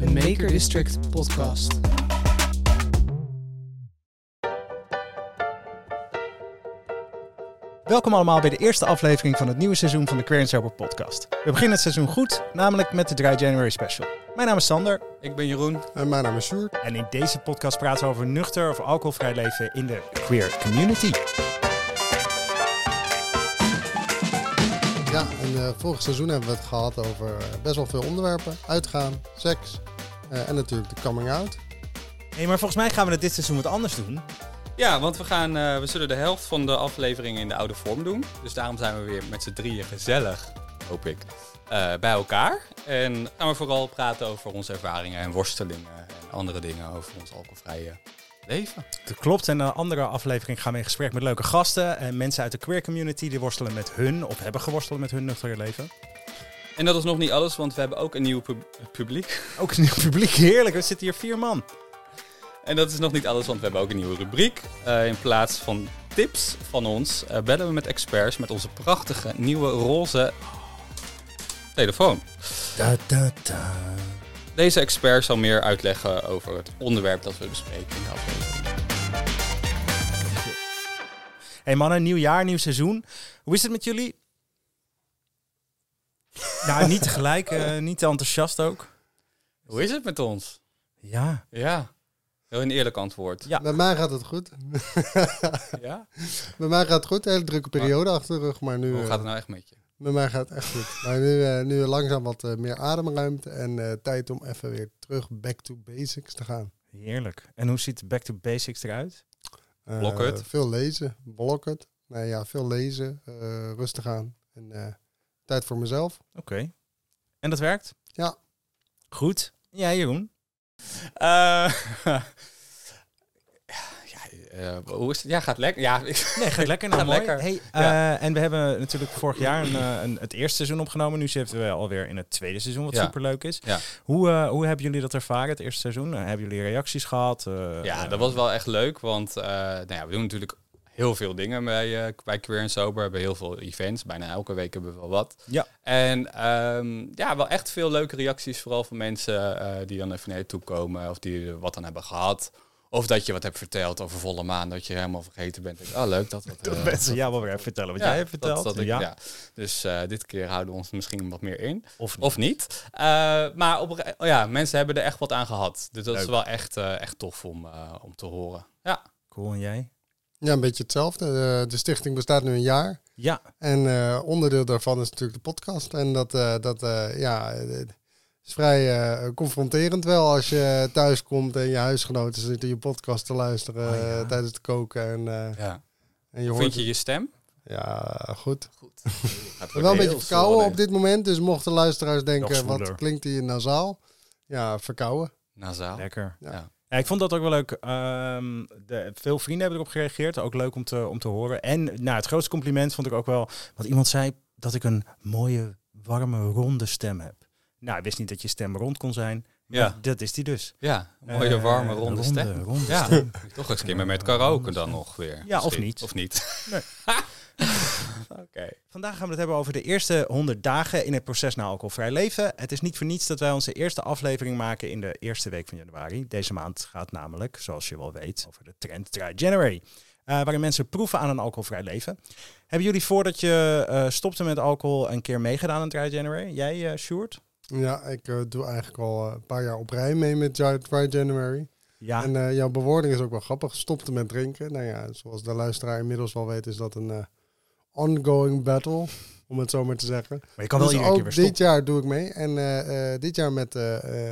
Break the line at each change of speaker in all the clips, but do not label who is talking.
een Maker District podcast.
Welkom allemaal bij de eerste aflevering van het nieuwe seizoen van de Queer Sober podcast. We beginnen het seizoen goed, namelijk met de Dry January special. Mijn naam is Sander
Ik ben Jeroen.
En mijn naam is Sjoerd.
en in deze podcast praten we over nuchter of alcoholvrij leven in de queer community.
Ja, en uh, vorig seizoen hebben we het gehad over eh, best wel veel onderwerpen. Uitgaan, seks eh, en natuurlijk de coming out.
Hey, maar volgens mij gaan we het dit seizoen wat anders doen.
Ja, want we, gaan, eh, we zullen de helft van de afleveringen in de oude vorm doen. Dus daarom zijn we weer met z'n drieën gezellig, hoop ik, eh, bij elkaar. En gaan we vooral praten over onze ervaringen en worstelingen en andere dingen over ons alcoholvrije leven.
Dat klopt. En in een andere aflevering gaan we in gesprek met leuke gasten en mensen uit de queer community die worstelen met hun of hebben geworsteld met hun nuchtere leven.
En dat is nog niet alles, want we hebben ook een nieuw pub- publiek.
Ook een nieuw publiek, heerlijk. We zitten hier vier man.
En dat is nog niet alles, want we hebben ook een nieuwe rubriek. Eh, in plaats van tips van ons eh, bellen we met experts met onze prachtige nieuwe roze telefoon.
Da, da, da.
Deze expert zal meer uitleggen over het onderwerp dat we bespreken in de aflevering.
Hey mannen, nieuw jaar, nieuw seizoen. Hoe is het met jullie? nou, niet tegelijk, eh, niet te enthousiast ook.
Hoe is het met ons?
Ja,
Ja, heel een eerlijk antwoord.
Ja.
Bij mij gaat het goed.
Ja?
Bij mij gaat het goed. Een hele drukke periode achter de rug. Maar nu,
Hoe
eh,
gaat het nou echt met je?
Bij mij gaat het echt goed. Maar nu, eh, nu langzaam wat eh, meer ademruimte. En eh, tijd om even weer terug back to basics te gaan.
heerlijk. En hoe ziet Back to Basics eruit?
Eh,
Blok het.
Veel lezen. Blok het. Nee, ja, veel lezen. eh, rustig aan. En eh, tijd voor mezelf.
Oké. En dat werkt?
Ja.
Goed. Ja, Jeroen?
Eh, hoe is het? Ja, gaat lekker. Ja, ik-
Nee, gaat lekker. Nou,
Gaat
mooi.
lekker.
Hey,
Ja.
eh, en we hebben natuurlijk vorig jaar een, eh, een, het eerste seizoen opgenomen. Nu zitten we alweer in het tweede seizoen, wat
Ja.
superleuk is.
Ja.
Hoe, hoe hebben jullie dat ervaren, het eerste seizoen? Hebben jullie reacties gehad? Eh,
ja, dat was wel echt leuk, want nou ja, we doen natuurlijk heel veel dingen bij, bij Queer en Sober. We hebben heel veel events, bijna elke week hebben we wel wat.
Ja.
En ehm, ja, wel echt veel leuke reacties, vooral van mensen die dan even naar je toe komen of die wat aan hebben gehad. Of dat je wat hebt verteld over volle maan, dat je helemaal vergeten bent. Denk, oh, leuk dat dat...
Dat
eh,
mensen jou wel weer even vertellen wat jij hebt verteld.
dat ik-
ja.
ja. Dus eh, dit keer houden we ons misschien wat meer in.
Of niet.
Of niet. Eh, maar op, oh ja, mensen hebben er echt wat aan gehad. Dus dat is wel echt, eh, echt tof om, eh, om te horen. Ja.
Cool, en jij?
Ja, een beetje hetzelfde. Eh, de stichting bestaat nu een jaar.
Ja,
En eh, onderdeel daarvan is natuurlijk de podcast. En dat, eh, dat eh, ja, is vrij eh, confronterend wel als je thuis komt en je huisgenoten zitten je podcast te luisteren
Oh, ja.
eh, tijdens het koken. En, eh,
ja.
en je
Hoe
hoort
vind je je stem?
Ja, goed.
Goed.
Wel een beetje verkouden op dit moment. Dus mochten luisteraars denken, wat klinkt hier nasaal? Ja, verkouden.
Nasaal.
lekker.
Ja.
Ja.
Ja, ik vond dat ook wel leuk. Ehm, de, veel vrienden hebben erop gereageerd. Ook leuk om te, om te horen. En nou, het grootste compliment vond ik ook wel... Want iemand zei dat ik een mooie, warme, ronde stem heb. Nou, ik wist niet dat je stem rond kon zijn. Maar
Ja.
dat is die dus.
Ja, mooie,
Eh,
warme, ronde, stem.
ronde
Ja,
stem.
toch eens een keer met- karaoke dan nog weer.
Ja, of niet.
Of niet.
Nee.
Oké.
Vandaag gaan we het hebben over de eerste 100 dagen in het proces naar alcoholvrij leven. Het is niet voor niets dat wij onze eerste aflevering maken in de eerste week van januari. Deze maand gaat namelijk, zoals je wel weet, over de trend Dry January. eh, waarin mensen proeven aan een alcoholvrij leven. Hebben jullie voordat je eh, stopte met alcohol een keer meegedaan aan Dry January? Jij, eh Sjoerd?
Ja, ik eh, doe eigenlijk al eh, een paar jaar op rij mee met Dry January.
Ja.
En eh, jouw bewoording is ook wel grappig. Stopte met drinken. Nou ja, zoals de luisteraar inmiddels wel weet, is dat een ongoing battle. Om het zo maar te zeggen.
maar je kan wel
dus
iedere keer weer
dit
stoppen.
jaar doe ik mee. En dit jaar met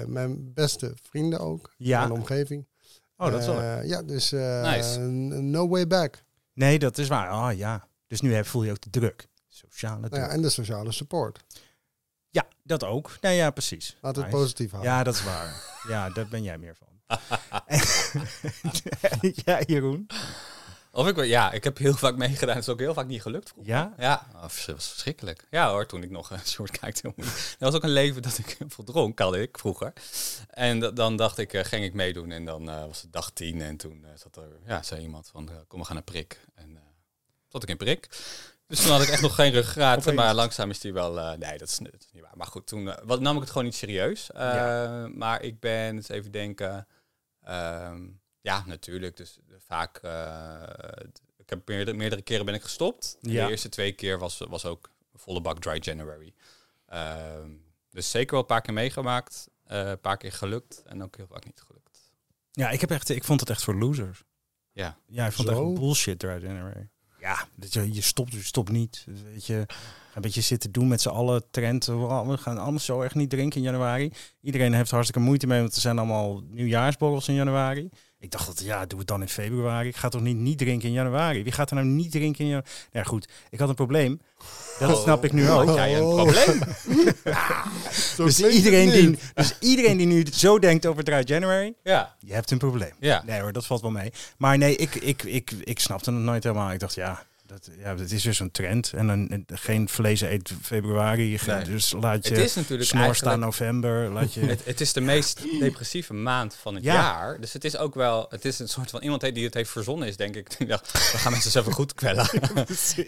mijn beste vrienden ook.
Ja.
Mijn omgeving.
Oh, dat is wel
Ja, dus
Nice.
no way back.
Nee, dat is waar. Ah ja. Dus nu heb- voel je ook de druk. Sociale druk.
Nou ja, en de sociale support.
Ja, dat ook. Nee, ja, precies.
Laten we het
Nice.
positief houden.
Ja, dat is waar. Ja, daar ben jij meer van. ja, Jeroen?
Of ik, wel- ja, ik heb heel vaak meegedaan. Het is ook heel vaak niet gelukt vroeger.
Ja?
Ja, oh, vers- was verschrikkelijk. Ja hoor, toen ik nog een soort kijkte. Dat was ook een leven dat ik heel veel dronk, had ik vroeger. En da- dan dacht ik, eh, ging ik meedoen. En dan eh, was het dag tien. En toen eh, zat er, ja, zei iemand van, eh, kom we gaan naar prik. En eh zat ik in prik. Dus toen had ik echt nog geen ruggraat. Maar langzaam is die wel... eh, nee, dat is, dat is niet waar. Maar goed, toen eh, wat, nam ik het gewoon niet serieus. Eh,
Ja.
Maar ik ben, eens even denken... ehm, ja, natuurlijk. Dus vaak... eh, ik heb meerdere, meerdere keren ben ik gestopt.
Ja.
De eerste twee keer was, was ook volle bak dry January. Ehm, dus zeker wel een paar keer meegemaakt. eh, een paar keer gelukt. En ook heel vaak niet gelukt.
Ja, ik, heb echt, ik vond het echt voor losers.
Ja.
Ja, ik vond het echt bullshit eruit January. Ja, je, je stopt, je stopt niet. Dus weet je, een beetje zitten doen met z'n allen. Trend, we gaan allemaal zo echt niet drinken in januari. Iedereen heeft hartstikke moeite mee, want er zijn allemaal nieuwjaarsborrels in januari. Ik dacht dat, ja, doe het dan in februari. Ik ga toch niet niet drinken in januari? Wie gaat er nou niet drinken in januari? Ja, goed. Ik had een probleem. Dat
Oh.
snap ik nu ook.
Had jij een probleem?
Dus iedereen, die, dus iedereen die nu zo denkt over Dry January,
ja.
je hebt een probleem.
Ja.
Nee hoor, dat valt wel mee. Maar nee, ik, ik, ik, ik snapte het nooit helemaal. Ik dacht, ja, dat, ja, dat is dus een trend. En dan geen vlees eet februari. Geen-
Nee.
Dus laat je
Het is natuurlijk
snor staan november. Laat je...
Het, het is de meest depressieve maand van het
Ja.
jaar. Dus het is ook wel, het is een soort van iemand die het heeft verzonnen is, denk ik. Die dacht, we gaan mensen even goed kwellen.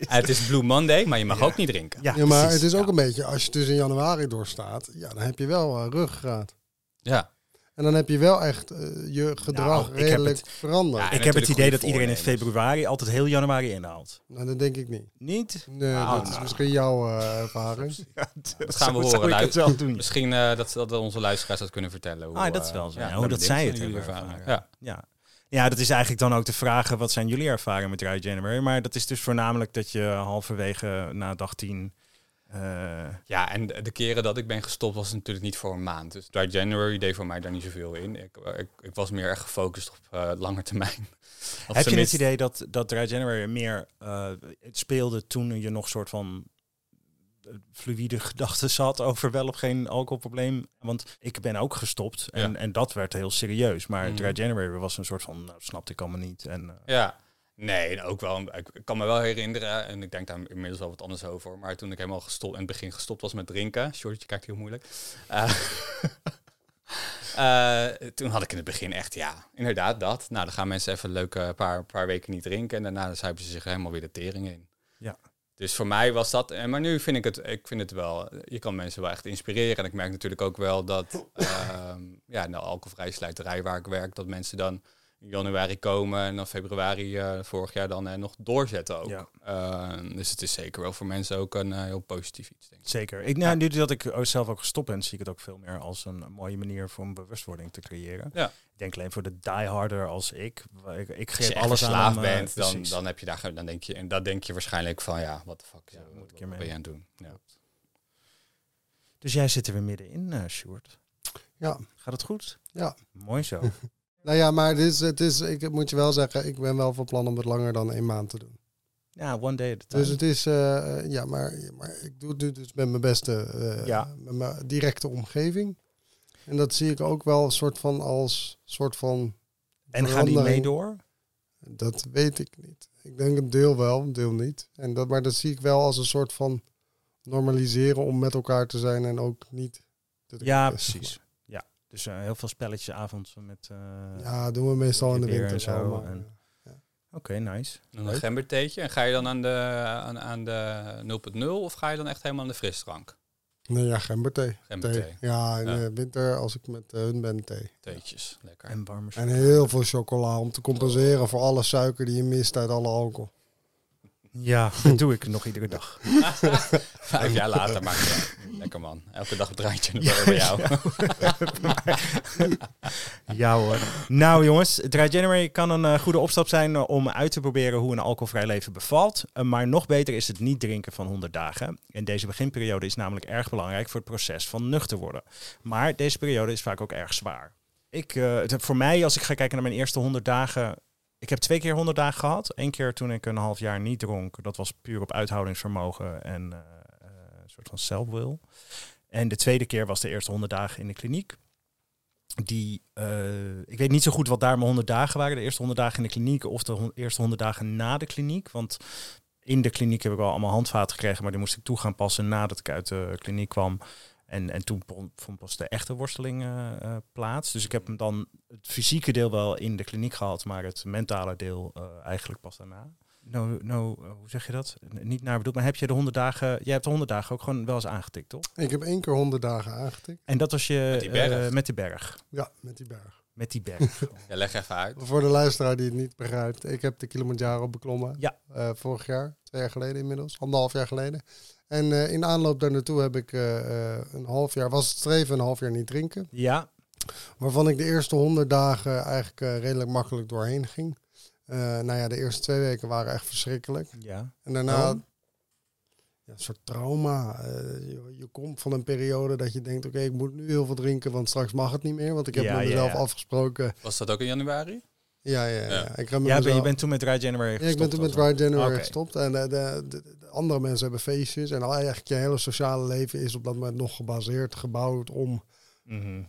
En het is Blue Monday, maar je mag
Ja.
ook niet drinken.
ja,
Ja, maar
precies.
het is ook
Ja.
een beetje, als je tussen januari doorstaat, ja, dan heb je wel eh, ruggengraat.
Ja.
En dan heb je wel echt eh, je gedrag
Nou, ik heb
redelijk veranderd.
Ja,
Ik heb het idee dat iedereen in februari altijd heel januari inhaalt.
Nou, dat denk ik niet.
Niet?
Nee,
Nou,
dat is
nou.
misschien jouw eh, ervaring.
Ja,
Dat gaan we horen.
zou ik
Lui-
het wel doen.
Misschien eh, dat, dat onze luisteraars dat kunnen vertellen. Hoe,
Ah, dat is wel zo. Ja, hoe dat zij het
jullie
hebben
ervaringen.
ervaren.
Ja.
Ja. ja, dat is eigenlijk dan ook de vraag, wat zijn jullie ervaringen met Dry January? Maar dat is dus voornamelijk dat je halverwege na dag 10... eh,
ja, en de de keren dat ik ben gestopt was natuurlijk niet voor een maand. Dus Dry January deed voor mij daar niet zoveel in. Ik, ik, ik was meer echt gefocust op eh lange termijn.
Heb je
tenminste-
het idee dat, dat Dry January meer eh, het speelde toen je nog soort van eh, fluïde gedachten zat over wel of geen alcoholprobleem? Want ik ben ook gestopt en,
Ja.
en dat werd heel serieus. Maar
Mhm.
Dry January was een soort van, nou, snapte ik allemaal niet. En, eh,
Ja, nee, ook wel. Ik, kan me wel herinneren, en ik denk daar inmiddels wel wat anders over. Maar toen ik helemaal gestopt, in het begin gestopt was met drinken, Shortje kijkt heel moeilijk. Eh, eh, toen had ik in het begin echt, ja, inderdaad dat. Nou, dan gaan mensen even een leuke paar, paar weken niet drinken en daarna zuipen ze zich helemaal weer de tering in.
Ja.
Dus voor mij was dat, en maar nu vind ik het, ik vind het wel, je kan mensen wel echt inspireren. En ik merk natuurlijk ook wel dat, ehm, ja, in de alcoholvrije slijterij waar ik werk, dat mensen dan januari komen en dan februari eh, vorig jaar dan eh, nog doorzetten ook.
Ja.
Eh, dus het is zeker wel voor mensen ook een eh, heel positief iets, denk ik.
Zeker. Ik, nou, nu dat ik ook zelf ook gestopt ben, zie ik het ook veel meer als een mooie manier voor een bewustwording te creëren.
Ja.
Ik denk alleen voor de dieharder als ik. Ik, ik
Als
geef alles aan. eh,
bent, dan,
precies.
dan heb je daar, dan denk je, en dat denk je waarschijnlijk van, ja, wat de fuck,
Ja, moet ik hiermee?
ben je aan het doen? Ja.
Dus jij zit er weer middenin, eh Sjoerd.
Ja.
Gaat het goed?
Ja.
Mooi zo.
Nou ja, maar het is, het is, ik moet je wel zeggen, ik ben wel van plan om het langer dan een maand te doen.
ja, one day at a time.
Dus het is, eh, ja, maar, maar ik doe het nu dus met mijn beste, eh,
Ja.
met mijn directe omgeving. En dat zie ik ook wel een soort van als soort van.
en gaan die mee door?
Dat weet ik niet. Ik denk een deel wel, een deel niet. En dat, maar dat zie ik wel als een soort van normaliseren om met elkaar te zijn en ook niet te
Ja, precies. Ja. Dus eh, heel veel spelletjes avonds met... eh.
Ja, doen we meestal in de
en
winter
zo en- Oké, nice.
Een
Leuk.
gembertheetje. En ga je dan aan de, aan, aan de 0.0 of ga je dan echt helemaal aan de frisdrank?
Nee, ja, gemberthee.
Gemberthee.
Thee. Ja, in
Ja.
de winter als ik met eh, hun ben, thee.
Theetjes, lekker.
En warmers.
En heel veel chocola om te compenseren voor alle suiker die je mist uit alle alcohol.
Ja, dat doe ik nog iedere dag.
Vijf jaar later maakt het. Lekker man. Elke dag een draadje bij jou.
Ja hoor. Nou jongens, Dry January kan een eh, goede opstap zijn eh, om uit te proberen hoe een alcoholvrij leven bevalt. Eh, maar nog beter is het niet drinken van 100 dagen. En deze beginperiode is namelijk erg belangrijk voor het proces van nuchter worden. Maar deze periode is vaak ook erg zwaar. Ik, eh, het- voor mij, als ik ga kijken naar mijn eerste 100 dagen... Ik heb twee keer 100 dagen gehad. Eén keer toen ik een half jaar niet dronk. Dat was puur op uithoudingsvermogen en eh, eh, een soort van self-will. En de tweede keer was de eerste 100 dagen in de kliniek die, eh, ik weet niet zo goed wat daar mijn 100 dagen waren. De eerste 100 dagen in de kliniek of de eerste 100 dagen na de kliniek. Want in de kliniek heb ik wel allemaal handvaten gekregen, maar die moest ik toe gaan passen nadat ik uit de kliniek kwam. En, en toen vond- vond pas de echte worsteling eh, eh, plaats. Dus ik heb hem dan het fysieke deel wel in de kliniek gehad, maar het mentale deel eh, eigenlijk pas daarna. no, no, eh, hoe zeg je dat? N- Niet naar bedoeld, maar heb je de 100 dagen, jij hebt de 100 dagen ook gewoon wel eens aangetikt, toch?
Ik heb één keer 100 dagen aangetikt.
En dat was je
Met die berg.
eh, met die berg.
Ja, met die berg.
Met die berg.
Ja, leg even uit.
Voor de luisteraar die het niet begrijpt. Ik heb de Kilimanjaro beklommen.
Ja.
Eh, vorig jaar, twee jaar geleden inmiddels. Anderhalf jaar geleden. En eh, in aanloop daar naartoe heb ik eh, eh, een half jaar, was het streven een half jaar niet drinken.
ja,
Waarvan ik de eerste 100 dagen eigenlijk eh, redelijk makkelijk doorheen ging. Eh, nou ja, de eerste twee weken waren echt verschrikkelijk.
ja.
En daarna ja, een soort trauma. Eh, je, je komt van een periode dat je denkt, oké, ik moet nu heel veel drinken, want straks mag het niet meer. Want ik heb
Ja,
met
ja,
mezelf
ja.
afgesproken.
Was dat ook in januari?
Ja, ja, ja.
Ja.
Ik heb met
Ja, ben, je bent toen met Dry January
Ja, ik
gestopt.
ben toen met? Dry January gestopt. En de, de, de- de andere mensen hebben feestjes. En al eigenlijk je hele sociale leven is op dat moment nog gebaseerd, gebouwd om
Mhm.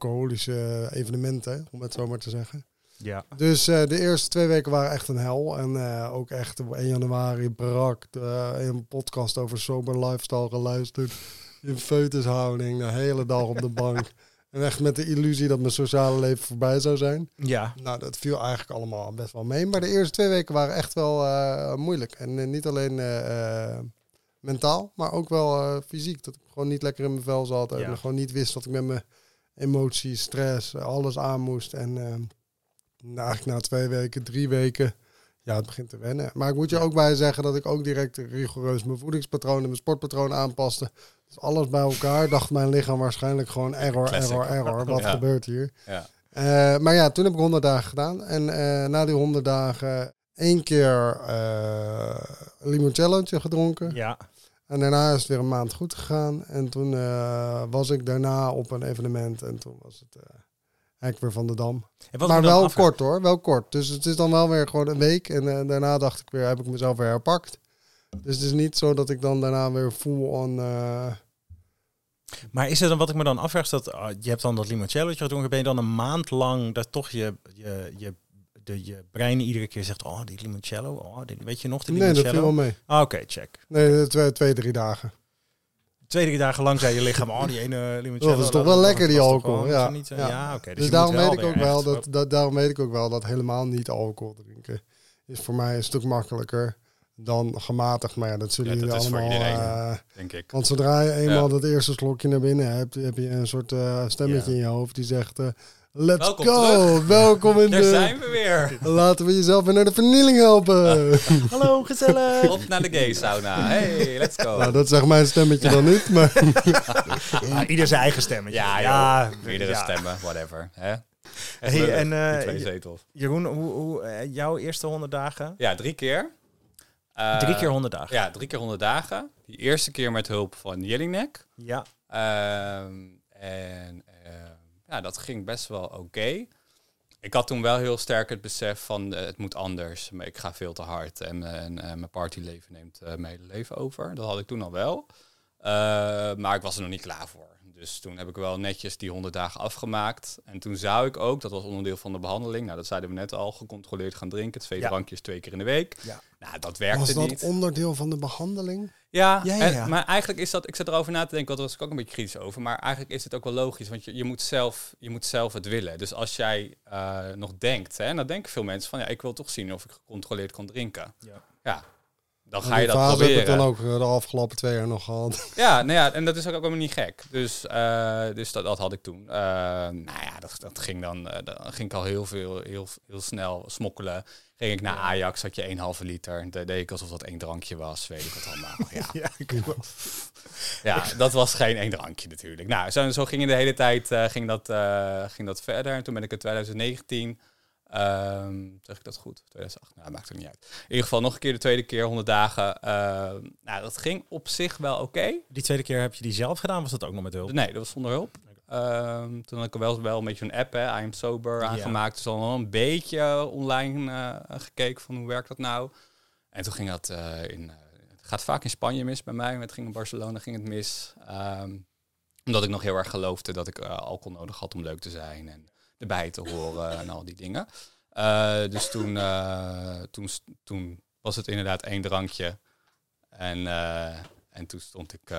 alcoholische evenementen, om het zo maar te zeggen.
Ja.
Dus eh, de eerste twee weken waren echt een hel. En eh, ook echt op 1 januari brak de, een podcast over sober lifestyle geluisterd. In feutushouding, de hele dag op de bank. En echt met de illusie dat mijn sociale leven voorbij zou zijn.
Ja.
Nou, dat viel eigenlijk allemaal best wel mee. Maar de eerste twee weken waren echt wel eh, moeilijk. En eh, niet alleen eh, mentaal, maar ook wel fysiek. Dat ik gewoon niet lekker in mijn vel zat. En
Ja.
gewoon niet wist wat ik met mijn emoties, stress, alles aan moest. En nou, eigenlijk na twee weken, drie weken, ja, het begint te wennen. Maar ik moet je ook bij zeggen dat ik ook direct rigoureus mijn voedingspatroon en mijn sportpatroon aanpaste. Dus alles bij elkaar dacht mijn lichaam waarschijnlijk gewoon error,
Classic.
error, error. Wat
Ja.
gebeurt hier?
Ja.
Eh, maar ja, toen heb ik 100 dagen gedaan. En eh, na die 100 dagen één keer eh limoncellootje gedronken.
Ja.
En daarna is het weer een maand goed gegaan. En toen was ik daarna op een evenement. En toen was het eigenlijk weer van de dam. Maar wel kort hoor, wel kort. Dus het is dan wel weer gewoon een week. En daarna dacht ik weer, heb ik mezelf weer herpakt. Dus het is niet zo dat ik dan daarna weer full on... eh,
Maar is het dan wat ik me dan afvraag, dat ah, je hebt dan dat limoncellootje gedronken, ben je dan een maand lang dat toch je, je, je, de, je brein iedere keer zegt, oh die limoncello, oh, die, weet je nog de
nee, dat viel
limoncello?
wel mee.
Ah, Oké, check.
Nee, de twee, twee, drie dagen.
Twee, drie dagen lang zei je lichaam, oh die ene limoncello.
Dat is toch wel lekker, die alcohol, ja.
Niet, eh,
Ja.
ja, oké.
Dus,
dus
daarom weet ik ook wel dat, dat daarom weet ik ook wel dat helemaal niet alcohol drinken is voor mij een stuk makkelijker dan gematigd. Maar ja, dat zullen
Ja, dat
jullie
is voor
allemaal.
iedereen.
eh,
Denk ik.
want zodra je eenmaal
Ja.
dat eerste slokje naar binnen hebt, heb je een soort eh, stemmetje
Ja.
in je hoofd die zegt: eh, Let's
Welkom
go!
terug.
Welkom in
Daar
de.
zijn we weer.
Laten we jezelf weer naar de vernieling helpen.
Hallo, gezellig.
Op naar de gay sauna. Hey, let's go.
nou, dat zegt mijn stemmetje dan niet. Maar
Ja, ieder zijn eigen stemmetje.
ja,
ja.
Meerdere
ja.
stemmen, whatever. Hè?
Hey, en, eh,
twee zetels.
Jeroen, hoe, hoe, jouw eerste 100 dagen?
Ja, drie keer. Eh,
Drie keer 100 dagen.
Ja, drie keer 100 dagen. Die eerste keer met hulp van Jelinek.
Ja.
Ehm, en ehm, ja, dat ging best wel oké. Ik had toen wel heel sterk het besef van eh, het moet anders. Maar ik ga veel te hard en, en, eh, mijn partyleven neemt eh, mijn hele leven over. Dat had ik toen al wel. Eh, maar ik was er nog niet klaar voor. Dus toen heb ik wel netjes die 100 dagen afgemaakt. En toen zou ik ook, dat was onderdeel van de behandeling. Nou, dat zeiden we net al, gecontroleerd gaan drinken. Twee
Ja.
drankjes twee keer in de week.
Ja.
Nou, dat werkte
was dat
niet.
onderdeel van de behandeling?
Ja,
Ja, ja,
en- maar eigenlijk is dat, ik zit erover na te denken, want daar was ik ook een beetje kritisch over. Maar eigenlijk is het ook wel logisch, want je, je, moet, zelf, je moet zelf het willen. Dus als jij eh, nog denkt, hè, en dan denken veel mensen van, ja, ik wil toch zien of ik gecontroleerd kan drinken.
Ja.
Ja, dan ga je dat
fase heb ik
proberen.
dan ook eh, de afgelopen twee jaar nog gehad.
Ja, nou ja, en dat is ook helemaal niet gek. Dus, eh, dus dat, dat had ik toen. Eh, nou ja, dat, dat ging dan, dan ging ik al heel veel, heel, heel snel smokkelen. Ging ik naar Ajax, had je 1,5 liter. En dan deed ik alsof dat één drankje was, weet ik wat allemaal. Ja,
Ja,
ja, dat was geen één drankje natuurlijk. Nou, zo, zo ging in de hele tijd ging dat, ging dat verder. En toen ben ik in 2019, ehm, zeg ik dat goed? 2008, nou, maakt het niet uit. In ieder geval nog een keer de tweede keer, 100 dagen. Ehm, nou, dat ging op zich wel oké.
Die tweede keer heb je die zelf gedaan, was dat ook nog met hulp?
Nee, dat was zonder hulp. Ehm, toen had ik wel, wel een beetje een app, hè, I am sober,
Ja.
aangemaakt. Dus wel een beetje online eh, gekeken van hoe werkt dat nou. En toen ging dat eh, in... eh, het gaat vaak in Spanje mis bij mij. Het ging in Barcelona ging het mis. Omdat ik nog heel erg geloofde dat ik eh, alcohol nodig had om leuk te zijn. En erbij te horen en al die dingen. Eh, dus toen, eh, toen, toen was het inderdaad één drankje. En, eh, en toen stond ik eh,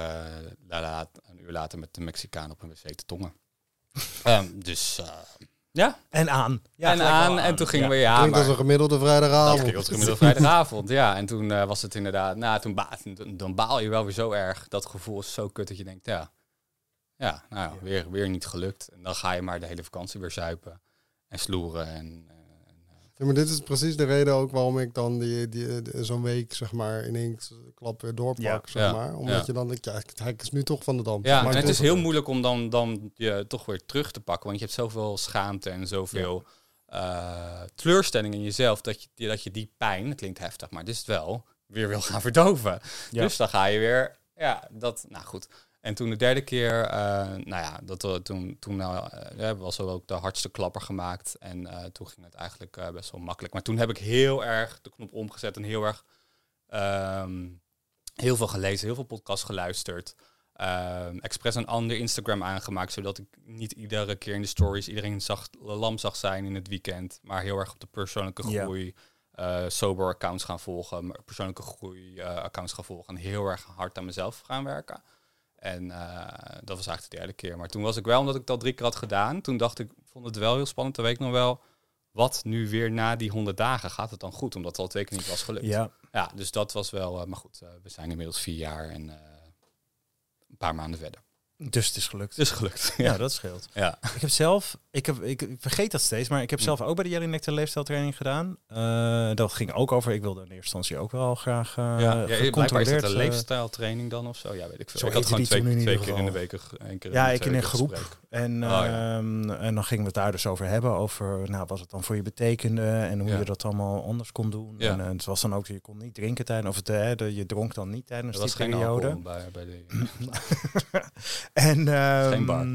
la- la- een uur later met de Mexicaan op een wc te tongen. Ehm, dus eh, Ja,
En aan. Ja,
en aan. En toen gingen
Ja.
we, ja,
Klinkt
maar...
als een gemiddelde
Dat
vrijdagavond.
ging als gemiddelde vrijdagavond, ja. En toen was het inderdaad... Nou, toen ba dan baal je wel weer zo erg. Dat gevoel is zo kut dat je denkt, ja... Ja, nou ja, weer, weer niet gelukt. En dan ga je maar de hele vakantie weer zuipen. En sloeren en... eh,
Ja, maar dit is precies de reden ook waarom ik dan die, die, die- zo'n week zeg maar in één klap weer doorpak.
Ja.
Zeg
Ja.
maar. Omdat
Ja.
je dan denkt, ja, hij is nu toch van de dam.
Ja,
Maar
en het is heel moeilijk om dan, dan je toch weer terug te pakken. Want je hebt zoveel schaamte en zoveel eh, teleurstelling in jezelf. Dat je, dat je die pijn, het klinkt heftig, maar dit is het wel, weer wil gaan verdoven.
Ja.
Dus dan ga je weer, ja, dat, nou goed. En toen de derde keer, eh, nou ja, dat, eh, toen, toen ja, was er ook de hardste klapper gemaakt. En toen ging het eigenlijk best wel makkelijk. Maar toen heb ik heel erg de knop omgezet en heel erg ehm, heel veel gelezen, heel veel podcasts geluisterd. Ehm expres een ander Instagram aangemaakt, zodat ik niet iedere keer in de stories iedereen zag, lam zag zijn in het weekend, maar heel erg op de persoonlijke groei, sober accounts gaan volgen, persoonlijke groei accounts gaan volgen en heel erg hard aan mezelf gaan werken. En eh, dat was eigenlijk de derde keer. Maar toen was ik wel, omdat ik al drie keer had gedaan, toen dacht ik, vond het wel heel spannend, toen weet ik nog wel, wat nu weer na die 100 dagen, gaat het dan goed? Omdat het al twee keer niet was gelukt.
Ja,
Ja, dus dat was wel. eh, maar goed, eh, we zijn inmiddels vier jaar en een paar maanden verder.
Dus het is gelukt.
Het is gelukt.
Ja,
Ja.
dat scheelt.
ja.
Ik heb zelf, ik, heb, ik vergeet dat steeds, maar ik heb
Hm.
zelf ook bij de Jellinek de leefstijltraining gedaan. Eh, dat ging ook over, ik wilde in eerste instantie ook wel graag uh,
ja, ja, blijkbaar is
gecontroleerd.
het een
eh,
leefstijltraining dan of zo? Ja, weet ik veel.
Zo
ik had gewoon twee, twee keer in de week. een- keer
Ja, ik in een groep.
gesprek.
En,
Oh, ja.
ehm, en dan gingen we het daar dus over hebben. Over nou, wat het dan voor je betekende. En hoe je dat allemaal anders kon doen.
Ja.
En het was dan ook, je kon niet drinken tijdens. Of het, de- je dronk dan niet tijdens
was
die
geen
periode.
alcohol bij, bij de...
En,
bar.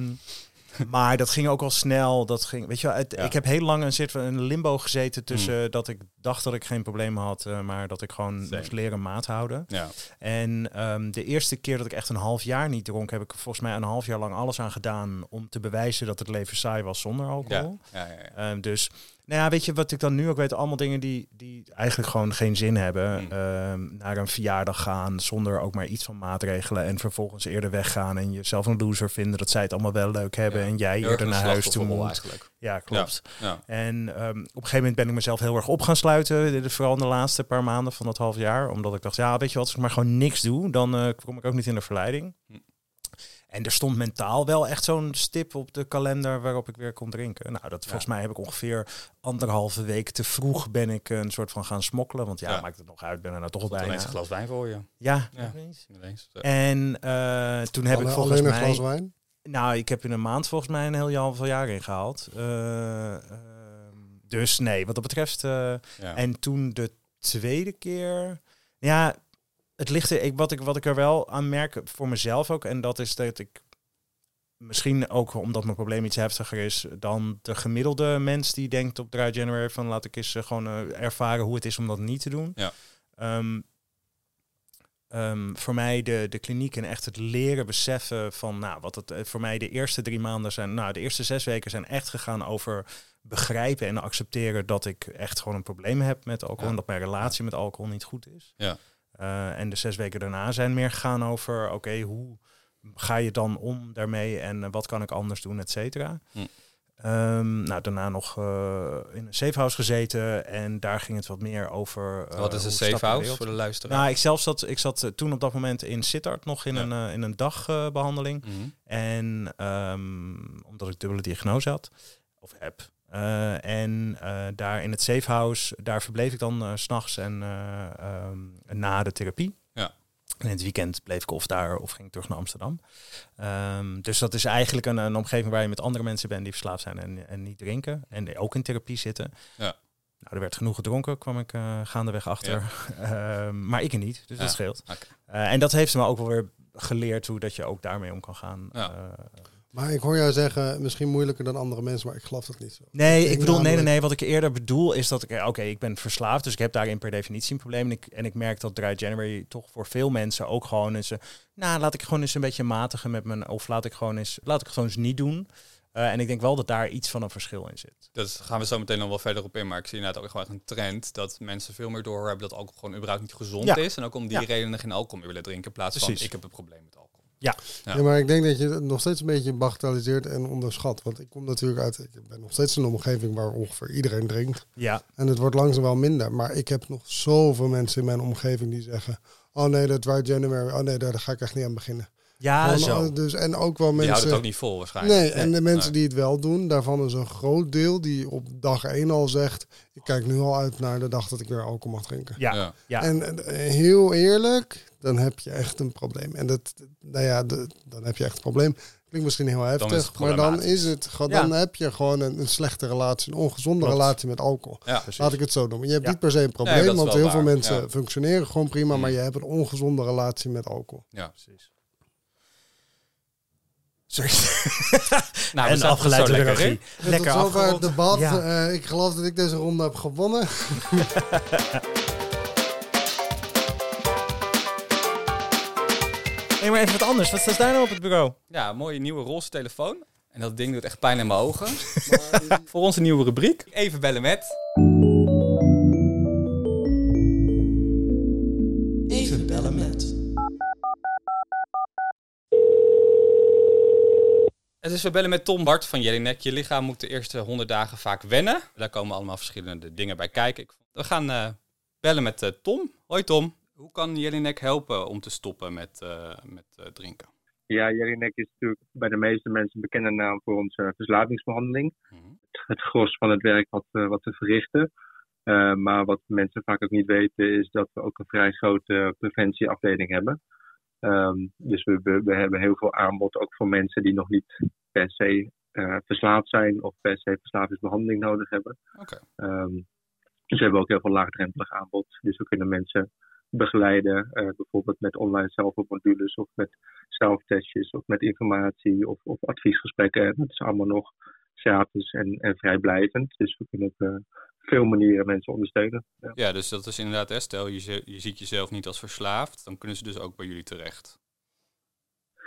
Maar dat ging ook al snel. Dat ging, weet je wel, het-
Ja.
ik heb heel lang een, van een limbo gezeten tussen dat ik dacht dat ik geen problemen had, eh, maar dat ik gewoon
Same.
moest leren maat houden.
Ja,
En ehm, de eerste keer dat ik echt een half jaar niet dronk, heb ik volgens mij een half jaar lang alles aan gedaan om te bewijzen dat het leven saai was zonder alcohol.
ja, ja, ja.
Ehm, dus, nou ja, weet je wat ik dan nu ook weet? Allemaal dingen die, die eigenlijk gewoon geen zin hebben.
Mm.
Ehm, naar een verjaardag gaan zonder ook maar iets van maatregelen. En vervolgens eerder weggaan en jezelf een loser vinden. Dat zij het allemaal wel leuk hebben
Ja.
en jij
Heel
eerder naar huis toe moet.
eigenlijk.
Ja, klopt.
Ja.
En ehm, op een gegeven moment ben ik mezelf heel erg op gaan sluiten. Vooral in de laatste paar maanden van dat half jaar. Omdat ik dacht, ja, weet je wat, als ik maar gewoon niks doe, dan eh, kom ik ook niet in de verleiding.
Hm.
En er stond mentaal wel echt zo'n stip op de kalender waarop ik weer kon drinken. Nou, dat volgens mij heb ik ongeveer anderhalve week te vroeg ben ik een soort van gaan smokkelen. Want ja,
Ja.
maakt het nog uit, ben er nou toch al
Tot
bijna.
ineens een glas wijn voor je.
Ja,
Ja.
ineens.
Ineens.
En eh, toen heb ik
Alleen-
volgens
alleen een
mij...
glas wijn.
Nou, ik heb in een maand volgens mij een heel half jaar ingehaald. Eh, ehm, dus nee, wat dat betreft. eh,
Ja.
En toen de tweede keer. Ja, het ligt er. Ik, wat, ik, wat ik er wel aan merk voor mezelf ook. En dat is dat ik. Misschien ook omdat mijn probleem iets heftiger is dan de gemiddelde mens die denkt op Dry January van laat ik eens eh, gewoon eh, ervaren hoe het is om dat niet te doen.
Ja.
Ehm, ehm, voor mij de, de kliniek en echt het leren beseffen van, nou, wat het eh, voor mij de eerste drie maanden zijn, nou, de eerste zes weken zijn echt gegaan over begrijpen en accepteren dat ik echt gewoon een probleem heb met alcohol
Ja.
en dat mijn relatie met alcohol niet goed is.
Ja.
Eh, en de zes weken daarna zijn meer gegaan over, oké, hoe ga je dan om daarmee en eh, wat kan ik anders doen, et cetera.
Hm.
Ehm, nou, daarna nog eh, in een safe house gezeten en daar ging het wat meer over.
Wat is een
hoe
safe
stappen de
house
wereld.
voor de luisteraar?
Nou, ik zelf zat, ik zat toen op dat moment in Sittard nog in
Ja.
een, in een dagbehandeling.
Mhm.
En ehm, omdat ik dubbele diagnose had, of heb. Eh, en eh, daar in het safe house, daar verbleef ik dan s s'nachts en eh, ehm, na de therapie.
Ja.
En in het weekend bleef ik of daar of ging ik terug naar Amsterdam. Ehm, dus dat is eigenlijk een, een omgeving waar je met andere mensen bent die verslaafd zijn en, en niet drinken. En ook in therapie zitten.
Ja.
Nou, er werd genoeg gedronken, kwam ik eh, gaandeweg achter. Ehm, maar ik niet, dus
Ja.
dat scheelt. Eh, en dat heeft me ook wel weer geleerd hoe dat je ook daarmee om kan gaan.
Ja.
Maar ik hoor jou zeggen, misschien moeilijker dan andere mensen, maar ik geloof dat niet zo.
nee, ik bedoel, nee, nee, nee. Wat ik eerder bedoel is dat ik, eh, oké, ik ben verslaafd, dus ik heb daarin per definitie een probleem. En ik, en ik merk dat Dry January toch voor veel mensen ook gewoon eens, eh, nou, laat ik gewoon eens een beetje matigen met mijn, of laat ik gewoon eens, laat ik het gewoon eens niet doen. Eh, en ik denk wel dat daar iets van een verschil in zit.
Dat gaan we zo meteen nog wel verder op in. Maar ik zie inderdaad ook gewoon echt een trend dat mensen veel meer doorhebben dat alcohol gewoon überhaupt niet gezond
Ja.
is. En ook om die
Ja.
redenen geen alcohol meer willen drinken. In plaats van ik heb een probleem met alcohol. Ja.
Ja. maar ik denk dat je het nog steeds een beetje bagatelliseert en onderschat. Want ik kom natuurlijk uit, ik ben nog steeds in een omgeving waar ongeveer iedereen drinkt.
Ja,
En het wordt langzaam wel minder. Maar ik heb nog zoveel mensen in mijn omgeving die zeggen... Oh nee, dat dry January, oh nee, daar ga ik echt niet aan beginnen.
ja
Gewoon,
zo.
Dus, en ook wel
Die houdt
mensen...
het ook niet vol waarschijnlijk.
Nee, en de mensen
Nee.
die het wel doen, daarvan is een groot deel die op dag één al zegt... Ik kijk nu al uit naar de dag dat ik weer alcohol mag drinken.
Ja, ja.
Ja.
En heel eerlijk, dan heb je echt een probleem. En dat, nou ja, de- dan heb je echt een probleem. Klinkt misschien heel heftig, maar dan is het gewoon,
Ja.
dan heb je gewoon een, een slechte relatie, een ongezonde
Klopt.
relatie met alcohol.
Ja.
Laat ik het zo noemen. Je hebt
Ja.
niet per se een probleem,
Nee,
want heel veel mensen
ja.
functioneren gewoon prima, maar
Mm.
je hebt een ongezonde relatie met alcohol.
Ja.
precies. Sorry.
Nou,
en afgeleid door de
lekker
Lekker afgerond.
debat.
Ja.
Eh, ik geloof dat ik deze ronde heb gewonnen.
Nee, maar even wat anders. Wat staat daar nou op het bureau?
Ja, een mooie nieuwe roze telefoon. En dat ding doet echt pijn in mijn ogen. Voor onze nieuwe rubriek. Even bellen met...
Even bellen met.
Het is we bellen met Tom Bart van Jelinek. Je lichaam moet de eerste 100 dagen vaak wennen. Daar komen allemaal verschillende dingen bij kijken. Ik- We gaan eh, bellen met eh, Tom. Hoi Tom. Hoe kan Jelinek helpen om te stoppen met, eh, met eh, drinken?
Ja, Jelinek is natuurlijk bij de meeste mensen een bekende naam voor onze verslavingsbehandeling.
Mhm.
Het gros van het werk wat, we- wat we verrichten. Eh, maar wat mensen vaak ook niet weten is dat we ook een vrij grote preventieafdeling hebben. Ehm, dus we, we, we hebben heel veel aanbod ook voor mensen die nog niet per se eh, verslaafd zijn of per se verslavingsbehandeling nodig hebben.
Oké.
Ehm, dus we hebben ook heel veel laagdrempelig aanbod. Dus we kunnen mensen begeleiden, eh, bijvoorbeeld met online zelfmodules of met zelftestjes of met informatie of, of adviesgesprekken. Dat is allemaal nog gratis en, en vrijblijvend. Dus we kunnen op eh, veel manieren mensen ondersteunen. Ja.
Ja, dus dat is inderdaad, hè, stel je, je ziet jezelf niet als verslaafd, dan kunnen ze dus ook bij jullie terecht.